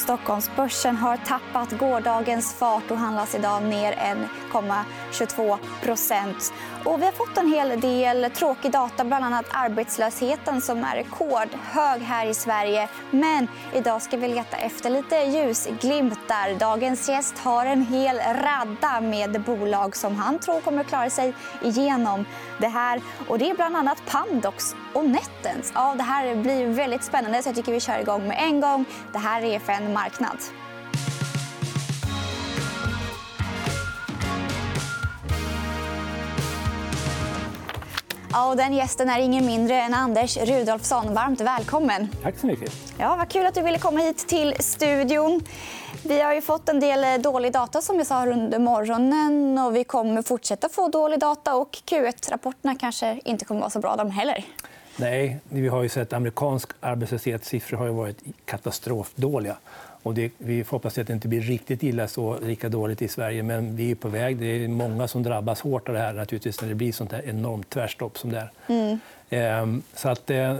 Stockholmsbörsen har tappat gårdagens fart och handlas idag ner 1,22 och Vi har fått en hel del tråkig data, bland annat arbetslösheten som är rekordhög här i Sverige. Men idag ska vi leta efter lite ljusglimtar. Dagens gäst har en hel radda med bolag som han tror kommer att klara sig igenom det här. Och det är bland annat Pandox och Nettens. Ja, det här blir väldigt spännande, så jag tycker vi kör igång med en gång. Det här är FN Marknad. Ja, och den gästen är ingen mindre än Anders Rudolfsson. Varmt välkommen. Tack så mycket. Ja, vad kul att du ville komma hit till studion. Vi har fått en del eh, dålig data som jag sa under morgonen. och Vi kommer fortsätta få dålig data. och Q1-rapporterna kanske inte kommer vara så bra de heller. Nej, vi har ju sett amerikansk arbetslöshetssiffror har varit katastrofdåliga. Och det, vi får hoppas att det inte blir riktigt illa så, lika dåligt i Sverige. Men vi är på väg. Det är många som drabbas hårt av det här naturligtvis, när det blir sånt här enormt tvärstopp som det är. Mm. Ehm, så att, eh,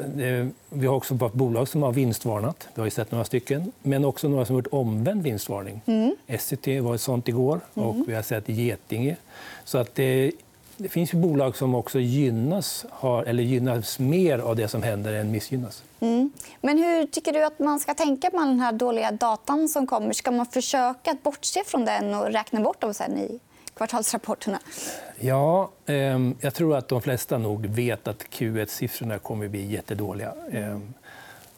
vi har också fått bolag som har vinstvarnat. Vi har sett några stycken. Men också några som har gjort omvänd vinstvarning. Mm. SCT var ett sånt igår. Mm. och Vi har sett Getinge. Så att, eh, det finns ju bolag som också gynnas, har, eller gynnas mer av det som händer än missgynnas. Mm. Men hur tycker du att man ska tänka med den här dåliga datan som kommer? Ska man försöka att bortse från den och räkna bort dem sen i kvartalsrapporterna? Ja, eh, jag tror att de flesta nog vet att Q1-siffrorna kommer att bli jättedåliga. Eh,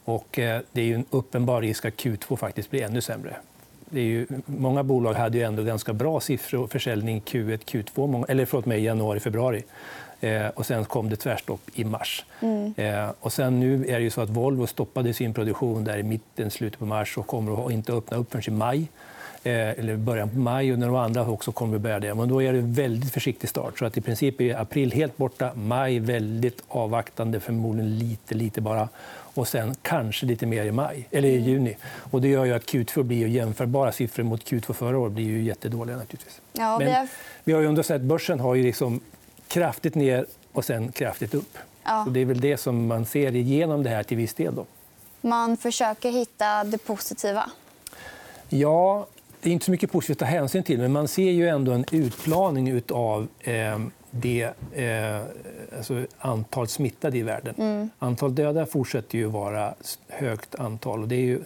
och, eh, det är en uppenbar risk att Q2 faktiskt blir ännu sämre det är ju, många bolag hade ju ändå ganska bra siffror försäljning Q1, Q2, eller förlåt mig, januari, februari. Eh, och sen kom det tvärstopp i mars. Mm. Eh, och sen nu är det ju så att Volvo stoppade sin produktion där i mitten, slutet på mars och kommer att inte öppna upp förrän i maj. Eh, eller början på maj och några andra också kommer att börja det. Men då är det en väldigt försiktig start. Så att I princip är april helt borta, maj väldigt avvaktande, förmodligen lite, lite bara och sen kanske lite mer i, maj, eller i juni. Och det gör ju att Q2 blir jämförbara siffror mot Q2 förra året blir ju jättedåliga. Naturligtvis. Ja, vi, har... vi har ju ändå sett att börsen har ju liksom kraftigt ner och sen kraftigt upp. Ja. Så det är väl det som man ser igenom det här till viss del. Då. Man försöker hitta det positiva. Ja, det är inte så mycket positivt att ta hänsyn till. Men man ser ju ändå en utplaning av eh, det eh, alltså antal smittade i världen. Mm. Antal döda fortsätter ju vara högt antal. och Det är ju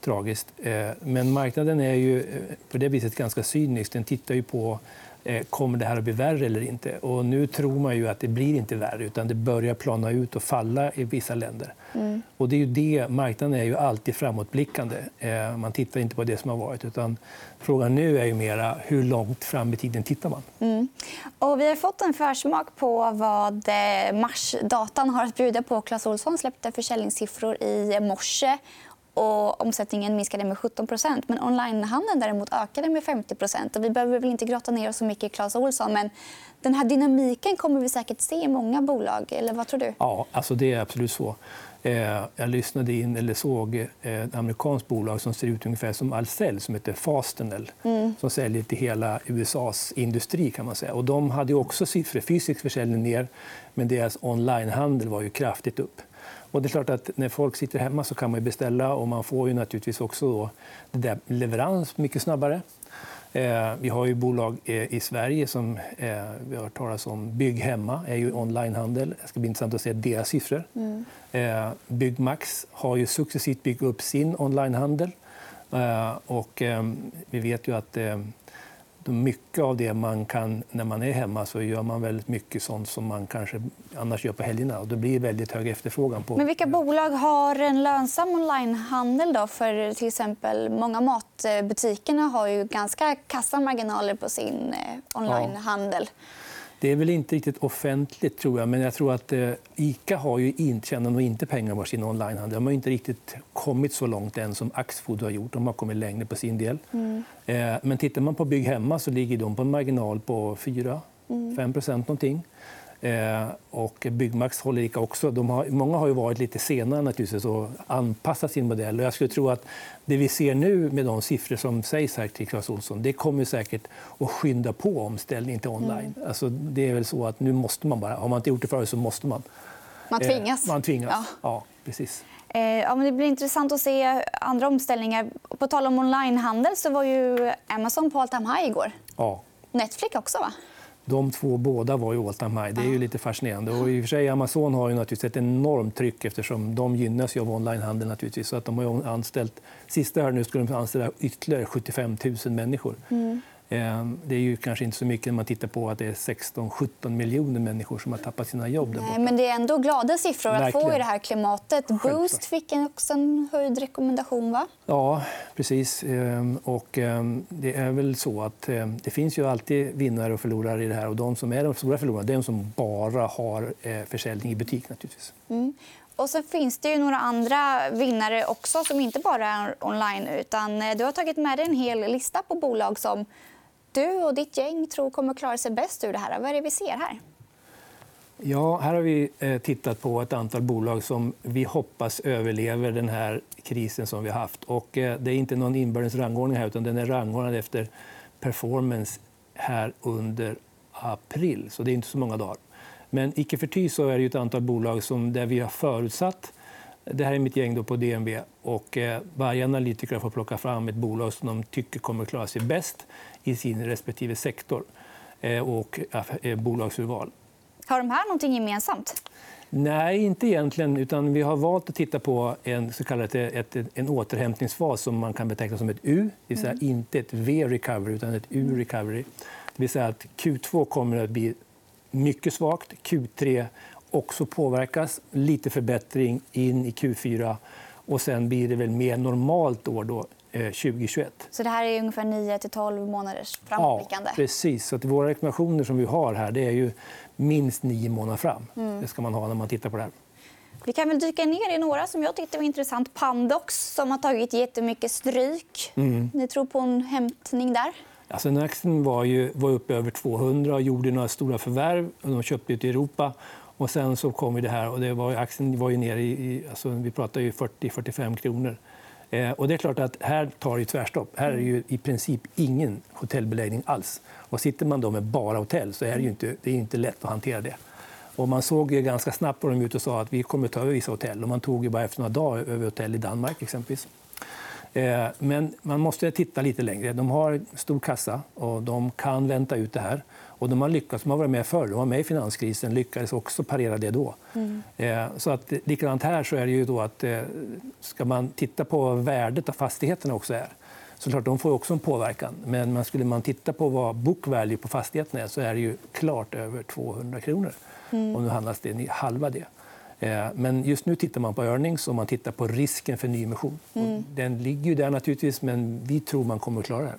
tragiskt. Eh, men marknaden är ju eh, på det viset ganska cynisk. Den tittar ju på Eh, kommer det här att bli värre eller inte? Och nu tror man ju att det blir inte värre utan det börjar plana ut och falla i vissa länder. Mm. Och det är ju det, marknaden är ju alltid framåtblickande. Man tittar inte på det som har varit. Utan frågan nu är ju mera hur långt fram i tiden tittar man. Mm. Och vi har fått en försmak på vad marsdatan har att bjuda på. Clas Ohlson släppte försäljningssiffror i morse och omsättningen minskade med 17% Men onlinehandeln däremot ökade med 50 och Vi behöver väl inte grotta ner oss så mycket i Clas Ohlson. Men den här dynamiken kommer vi säkert se i många bolag. Eller vad tror du? Ja, alltså det är absolut så. Eh, jag lyssnade in eller såg eh, ett amerikanskt bolag som ser ut ungefär som Ahlsell som heter Fastenal mm. som säljer till hela USAs industri. kan man säga. Och de hade också siffror. Fysisk försäljning ner, men deras onlinehandel var ju kraftigt upp. Och det är klart att när folk sitter hemma så kan man beställa och man får ju naturligtvis också då leverans mycket snabbare. Eh, vi har ju bolag eh, i Sverige som eh, vi har hört talas om. Bygg hemma är ju onlinehandel. Det ska bli intressant att se deras siffror. Mm. Byggmax har ju successivt byggt upp sin onlinehandel. Och vi vet ju att mycket av det man kan när man är hemma så gör man väldigt mycket sånt som man kanske annars gör på helgerna. Och då blir det väldigt hög efterfrågan. På... Men vilka bolag har en lönsam onlinehandel? Då? För till exempel, många matbutikerna har ju ganska kassa marginaler på sin eh, onlinehandel. Ja. Det är väl inte riktigt offentligt, tror jag. Men jag tror att eh, Ica har ju inte, tjänar nog inte pengar på sin onlinehandel. De har inte riktigt kommit så långt än som Axfood har gjort. De har kommit längre på sin del. Mm. Eh, men tittar man på Bygg hemma så ligger de på en marginal på 4-5 mm. någonting. Eh, och Byggmax håller lika också. De har, många har ju varit lite senare naturligtvis och anpassat sin modell. Och jag skulle tro att det vi ser nu med de siffror som sägs här till Clas Ohlson det kommer säkert att skynda på omställningen till online. Mm. Alltså, det är väl så att nu måste man bara. Har man inte gjort det förut så måste man. Man tvingas. Eh, man tvingas. Ja. ja precis. Eh, ja, men det blir intressant att se andra omställningar. På tal om onlinehandel så var ju Amazon på all time high igår. Ja. Netflix också, va? De två båda var ju all time high. Det är ju lite fascinerande. Och i och för sig, Amazon har ju naturligtvis ett enormt tryck eftersom de gynnas av onlinehandel. Naturligtvis. Så att de har anställt, sista här nu skulle de anställa ytterligare 75 000 människor. Mm. Ehm, det är ju kanske inte så mycket när man tittar på att det är 16-17 miljoner människor som har tappat sina jobb. Nej, men det är ändå glada siffror att få i det här klimatet. Boost fick också en höjd rekommendation, va? Ja, precis. Ehm, och ehm, det är väl så att det finns ju alltid vinnare och förlorare i det här. Och de som är de stora förlorarna är de som bara har eh, försäljning i butik. naturligtvis. Mm. Och sen finns det ju några andra vinnare också som inte bara är online. utan eh, Du har tagit med dig en hel lista på bolag som du och ditt gäng tror kommer klara sig bäst ur det här? Vad är det vi ser här? Ja, här har vi eh, tittat på ett antal bolag som vi hoppas överlever den här krisen som vi har haft. Och eh, det är inte någon inbördes rangordning här, utan den är rangordnad efter performance här under april. Så det är inte så många dagar. Men icke förty så är det ett antal bolag som där vi har förutsatt det här är mitt gäng då på DNB. Och eh, varje analytiker får plocka fram ett bolag som de tycker kommer att klara sig bäst i sin respektive sektor eh, och eh, bolagsurval. Har de här någonting gemensamt? Nej, inte egentligen. Utan vi har valt att titta på en, så kallad, ett, en återhämtningsfas som man kan beteckna som ett U. Det vill säga mm. inte ett V-recovery, utan ett U-recovery. Det vill säga att Q2 kommer att bli mycket svagt. Q3 också påverkas. Lite förbättring in i Q4. Och sen blir det väl mer normalt år då, 2021. Eh, så det här är ungefär 9 12 månaders framåtblickande? Ja, precis. Så att våra rekommendationer som vi har här det är ju minst nio månader fram. Mm. Det ska man ha när man tittar på det här. Vi kan väl dyka ner i några som jag tyckte var intressant. Pandox som har tagit jättemycket stryk. Mm. Ni tror på en hämtning där? Alltså, aktien var, ju, var uppe över 200 och gjorde några stora förvärv. De köpte ut i Europa. Och sen så kom det här och det var, aktien var ju nere i, alltså, vi pratar ju 40-45 kronor. Eh, och det är klart att här tar det tvärstopp. Här är det ju i princip ingen hotellbeläggning alls. Och sitter man då med bara hotell så är det ju inte, det är inte lätt att hantera det. Och man såg ju ganska snabbt på de ut och sa att vi kommer att ta över vissa hotell. Och man tog ju bara efter några dagar över hotell i Danmark exempelvis. Eh, men man måste titta lite längre. De har stor kassa och de kan vänta ut det här. Och de har lyckats. De har varit med förr. De var med i finanskrisen lyckades också parera det då. Mm. Eh, så att, likadant här så är det ju då att eh, ska man titta på vad värdet av fastigheterna också är så klart, de får också en påverkan. Men man skulle man titta på vad book value på fastigheten är så är det ju klart över 200 kronor. Mm. Och nu handlas det halva det. Eh, men just nu tittar man på earnings och man tittar på risken för nyemission. Mm. Den ligger ju där naturligtvis, men vi tror man kommer att klara det.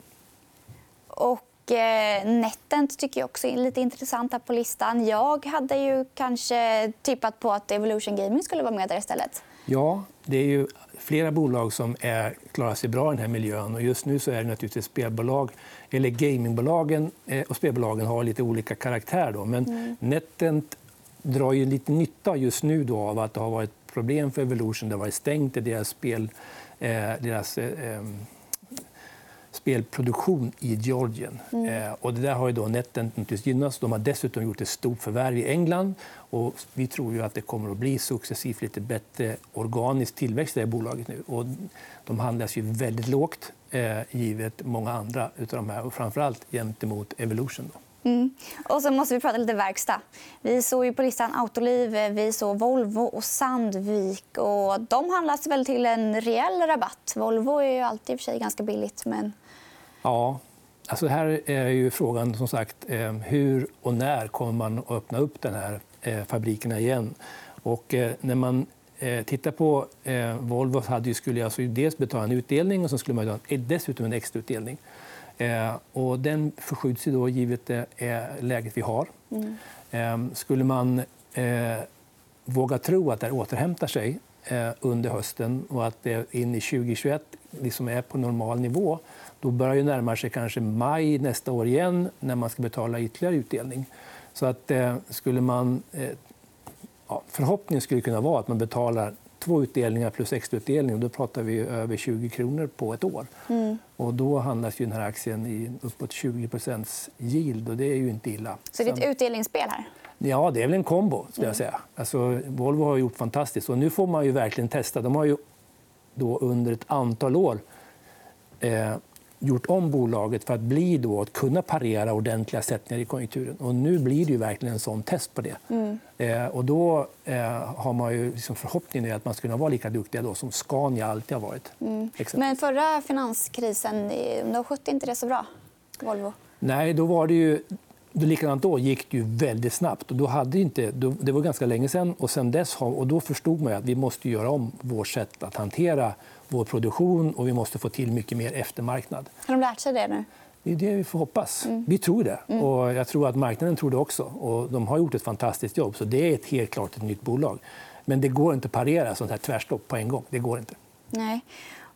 Och Eh, Netent tycker jag också är lite intressant här på listan. Jag hade ju kanske tippat på att Evolution Gaming skulle vara med där istället. Ja, det är ju flera bolag som är, klarar sig bra i den här miljön. Och just nu så är det naturligtvis spelbolag, eller gamingbolagen eh, och spelbolagen har lite olika karaktär. Då. Men mm. Netent drar ju lite nytta just nu då av att det har varit problem för Evolution. Det har varit stängt i deras spel, eh, deras eh, spelproduktion i Georgien. Mm. Eh, och det där har ju då Netent gynnats. De har dessutom gjort ett stort förvärv i England. Och vi tror ju att det kommer att bli successivt lite bättre organisk tillväxt i det här bolaget nu. Och de handlas ju väldigt lågt, eh, givet många andra av de här. Och framförallt gentemot Evolution. Då. Mm. Och så måste vi prata lite verkstad. Vi såg ju på listan Autoliv, eh, vi såg Volvo och Sandvik. Och de handlas väl till en rejäl rabatt. Volvo är ju alltid i och för sig ganska billigt. Men... Ja, alltså här är ju frågan som sagt eh, hur och när kommer man att öppna upp den här eh, fabrikerna igen. Och när man tittar på Volvo hade skulle alltså dels betala en utdelning och så skulle man dessutom en extrautdelning. Och den förskjuts ju då givet det läget vi har. Mm. Skulle man våga tro att det återhämtar sig under hösten och att det in i 2021 liksom är på normal nivå då börjar det närma sig kanske maj nästa år igen när man ska betala ytterligare utdelning. Så att, eh, skulle man, eh, ja, förhoppningen skulle kunna vara att man betalar två utdelningar plus extrautdelning. Då pratar vi över 20 kronor på ett år. Mm. Och då handlas ju den här aktien i uppåt 20% yield. Och det är ju inte illa. Så det är ett utdelningsspel här? Ja, det är väl en kombo. Skulle jag säga. Alltså, Volvo har gjort fantastiskt. Och nu får man ju verkligen testa. De har ju då under ett antal år eh, gjort om bolaget för att bli då, att kunna parera ordentliga sättningar i konjunkturen. Och nu blir det ju verkligen en sån test på det. Mm. Eh, och då eh, har man ju liksom förhoppningen att man ska kunna vara lika duktiga då, som Scania alltid har varit. Mm. Men förra finanskrisen, då skötte inte det så bra, Volvo? Nej, då var det ju likadant då gick det ju väldigt snabbt. Och då hade inte, då, det var ganska länge sen. Och, sen dess och då förstod man att vi måste göra om vårt sätt att hantera vår produktion och vi måste få till mycket mer eftermarknad. Har de lärt sig det nu? Det är det vi får hoppas. Mm. Vi tror det. Mm. Och jag tror att marknaden tror det också. Och de har gjort ett fantastiskt jobb. Så det är ett helt klart ett nytt bolag. Men det går inte att parera sånt här tvärstopp på en gång. Det går inte. Nej.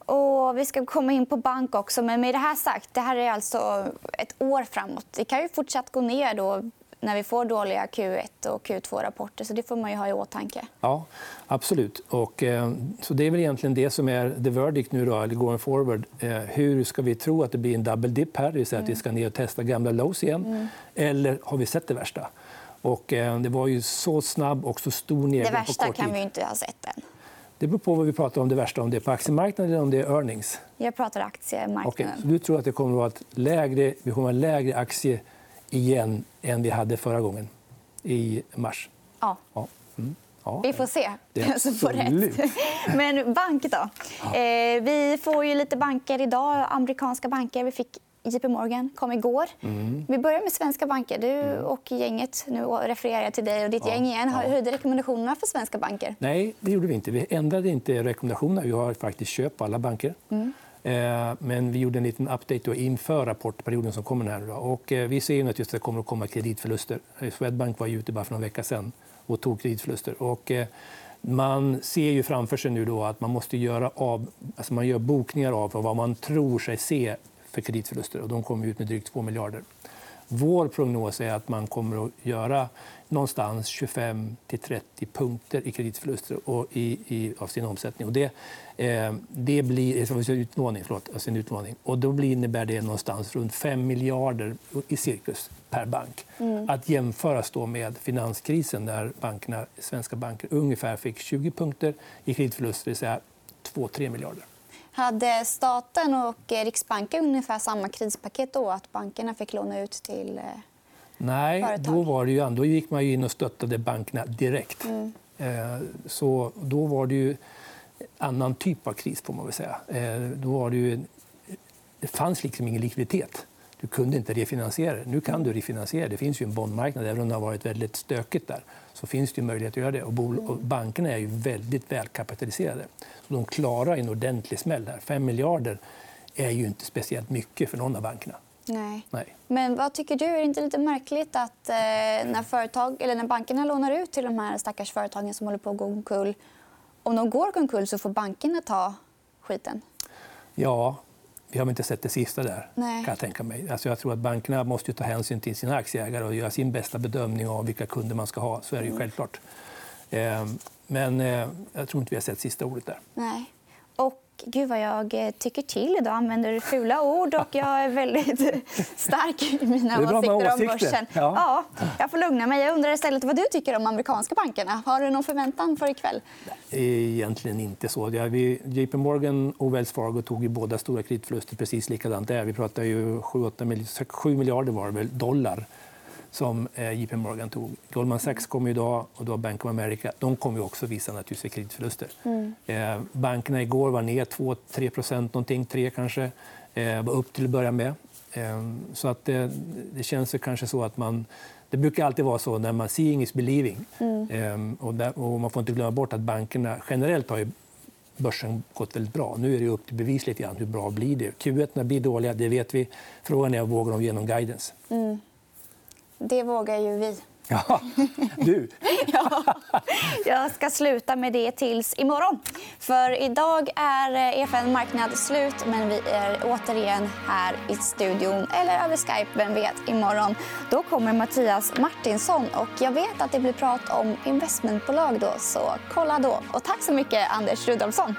Och vi ska komma in på bank också. Men med det här sagt, det här är alltså ett år framåt. Det kan ju fortsatt gå ner då när vi får dåliga Q1 och Q2-rapporter. så Det får man ju ha i åtanke. Ja, absolut. Och, eh, så det är väl egentligen det som är the verdict nu, då, eller going forward. Eh, hur ska vi tro att det blir en double dip här? Det vill säga att vi ska ner och testa gamla lows igen. Mm. Eller har vi sett det värsta? Och, eh, det var ju så snabb och så stor nedgång Det värsta kan vi inte ha sett än. Det beror på vad vi pratar om det värsta. Om det är på aktiemarknaden eller om det är earnings. Jag pratar aktiemarknaden. Okay. Så du tror att det kommer att vara lägre, vi kommer att ha lägre aktie igen än vi hade förra gången i mars? Ja. ja. Mm. Ja, vi får se vem som får rätt. Men bank, då. Ja. Eh, vi får ju lite banker idag. Amerikanska banker. Vi fick JP Morgan kom igår. Mm. Vi börjar med svenska banker. Du mm. och gänget, nu refererar jag till dig och ditt ja. gäng igen, höjde rekommendationerna för svenska banker. Nej, det gjorde vi inte. Vi ändrade inte rekommendationerna. Vi har faktiskt köp på alla banker. Mm. Eh, men vi gjorde en liten update inför rapportperioden som kommer. Här. Och eh, vi ser att det kommer att komma kreditförluster. Eh, Swedbank var ute bara för någon vecka sen och tog kreditförluster. Och man ser ju framför sig nu då att man måste göra av, alltså man gör bokningar av vad man tror sig se för kreditförluster. Och de kommer ut med drygt 2 miljarder. Vår prognos är att man kommer att göra någonstans 25 30 punkter i kreditförluster och i, i, av sin omsättning. Och det, eh, det blir utlåning, förlåt, alltså en utlåning. Och då blir, innebär det någonstans runt 5 miljarder i cirkus per bank. Mm. Att jämföras då med finanskrisen där bankerna, svenska banker ungefär fick 20 punkter i kreditförluster, det vill säga 2-3 miljarder. Hade staten och Riksbanken ungefär samma krispaket då? Att bankerna fick låna ut till eh, Nej, företag? då, var det ju, då gick man in och stöttade bankerna direkt. Mm. Eh, så då var det ju annan typ av kris. Får man väl säga. Eh, då var det, ju, det fanns liksom ingen likviditet. Du kunde inte refinansiera det. Nu kan du refinansiera. Det finns ju en bondmarknad. Även om det har varit väldigt stökigt där så finns det möjlighet att göra det. Och bankerna är ju väldigt välkapitaliserade. Så de klarar en ordentlig smäll. Här. 5 miljarder är ju inte speciellt mycket för någon av bankerna. Nej. Nej. Men vad tycker du? Är det inte lite märkligt att eh, när, företag, eller när bankerna lånar ut till de här stackars företagen som håller på att gå omkull om de går omkull så får bankerna ta skiten? Ja, vi har inte sett det sista där. Nej. Kan jag, tänka mig. Alltså jag tror att bankerna måste ta hänsyn till sina aktieägare och göra sin bästa bedömning av vilka kunder man ska ha. Så är det ju mm. självklart. Ehm, men eh, jag tror inte vi har sett sista ordet där. Nej. Och Gud vad jag eh, tycker till idag. använder fula ord och jag är väldigt stark i mina åsikter om börsen. Ja. ja. jag får lugna mig. Jag undrar istället vad du tycker om amerikanska bankerna. Har du någon förväntan för ikväll? Egentligen inte så. JP Morgan och Wells Fargo tog ju båda stora kreditförluster precis likadant där. Vi pratar ju 7 miljarder var väl, dollar som eh, JP Morgan tog. Goldman Sachs kommer idag och då Bank of America. De kommer också visa naturligtvis kreditförluster. Mm. Eh, bankerna igår var ner 2-3 procent, någonting, 3 kanske. Eh, var upp till att börja med. Så att det, det känns kanske så att man... Det brukar alltid vara så när man seeing is believing. Mm. Och, där, och man får inte glömma bort att bankerna generellt har börsen gått väldigt bra. Nu är det upp till bevis lite grann. Hur bra blir det? Q1 blir dåliga, det vet vi. Frågan är vågar de ge någon guidance. Mm. Det vågar ju vi. Ja, du. ja, jag ska sluta med det tills imorgon. För idag är EFN Marknad slut, men vi är återigen här i studion eller över Skype, vem vet, imorgon. Då kommer Mattias Martinsson och jag vet att det blir prat om investmentbolag då, så kolla då. Och tack så mycket, Anders Rudolfsson.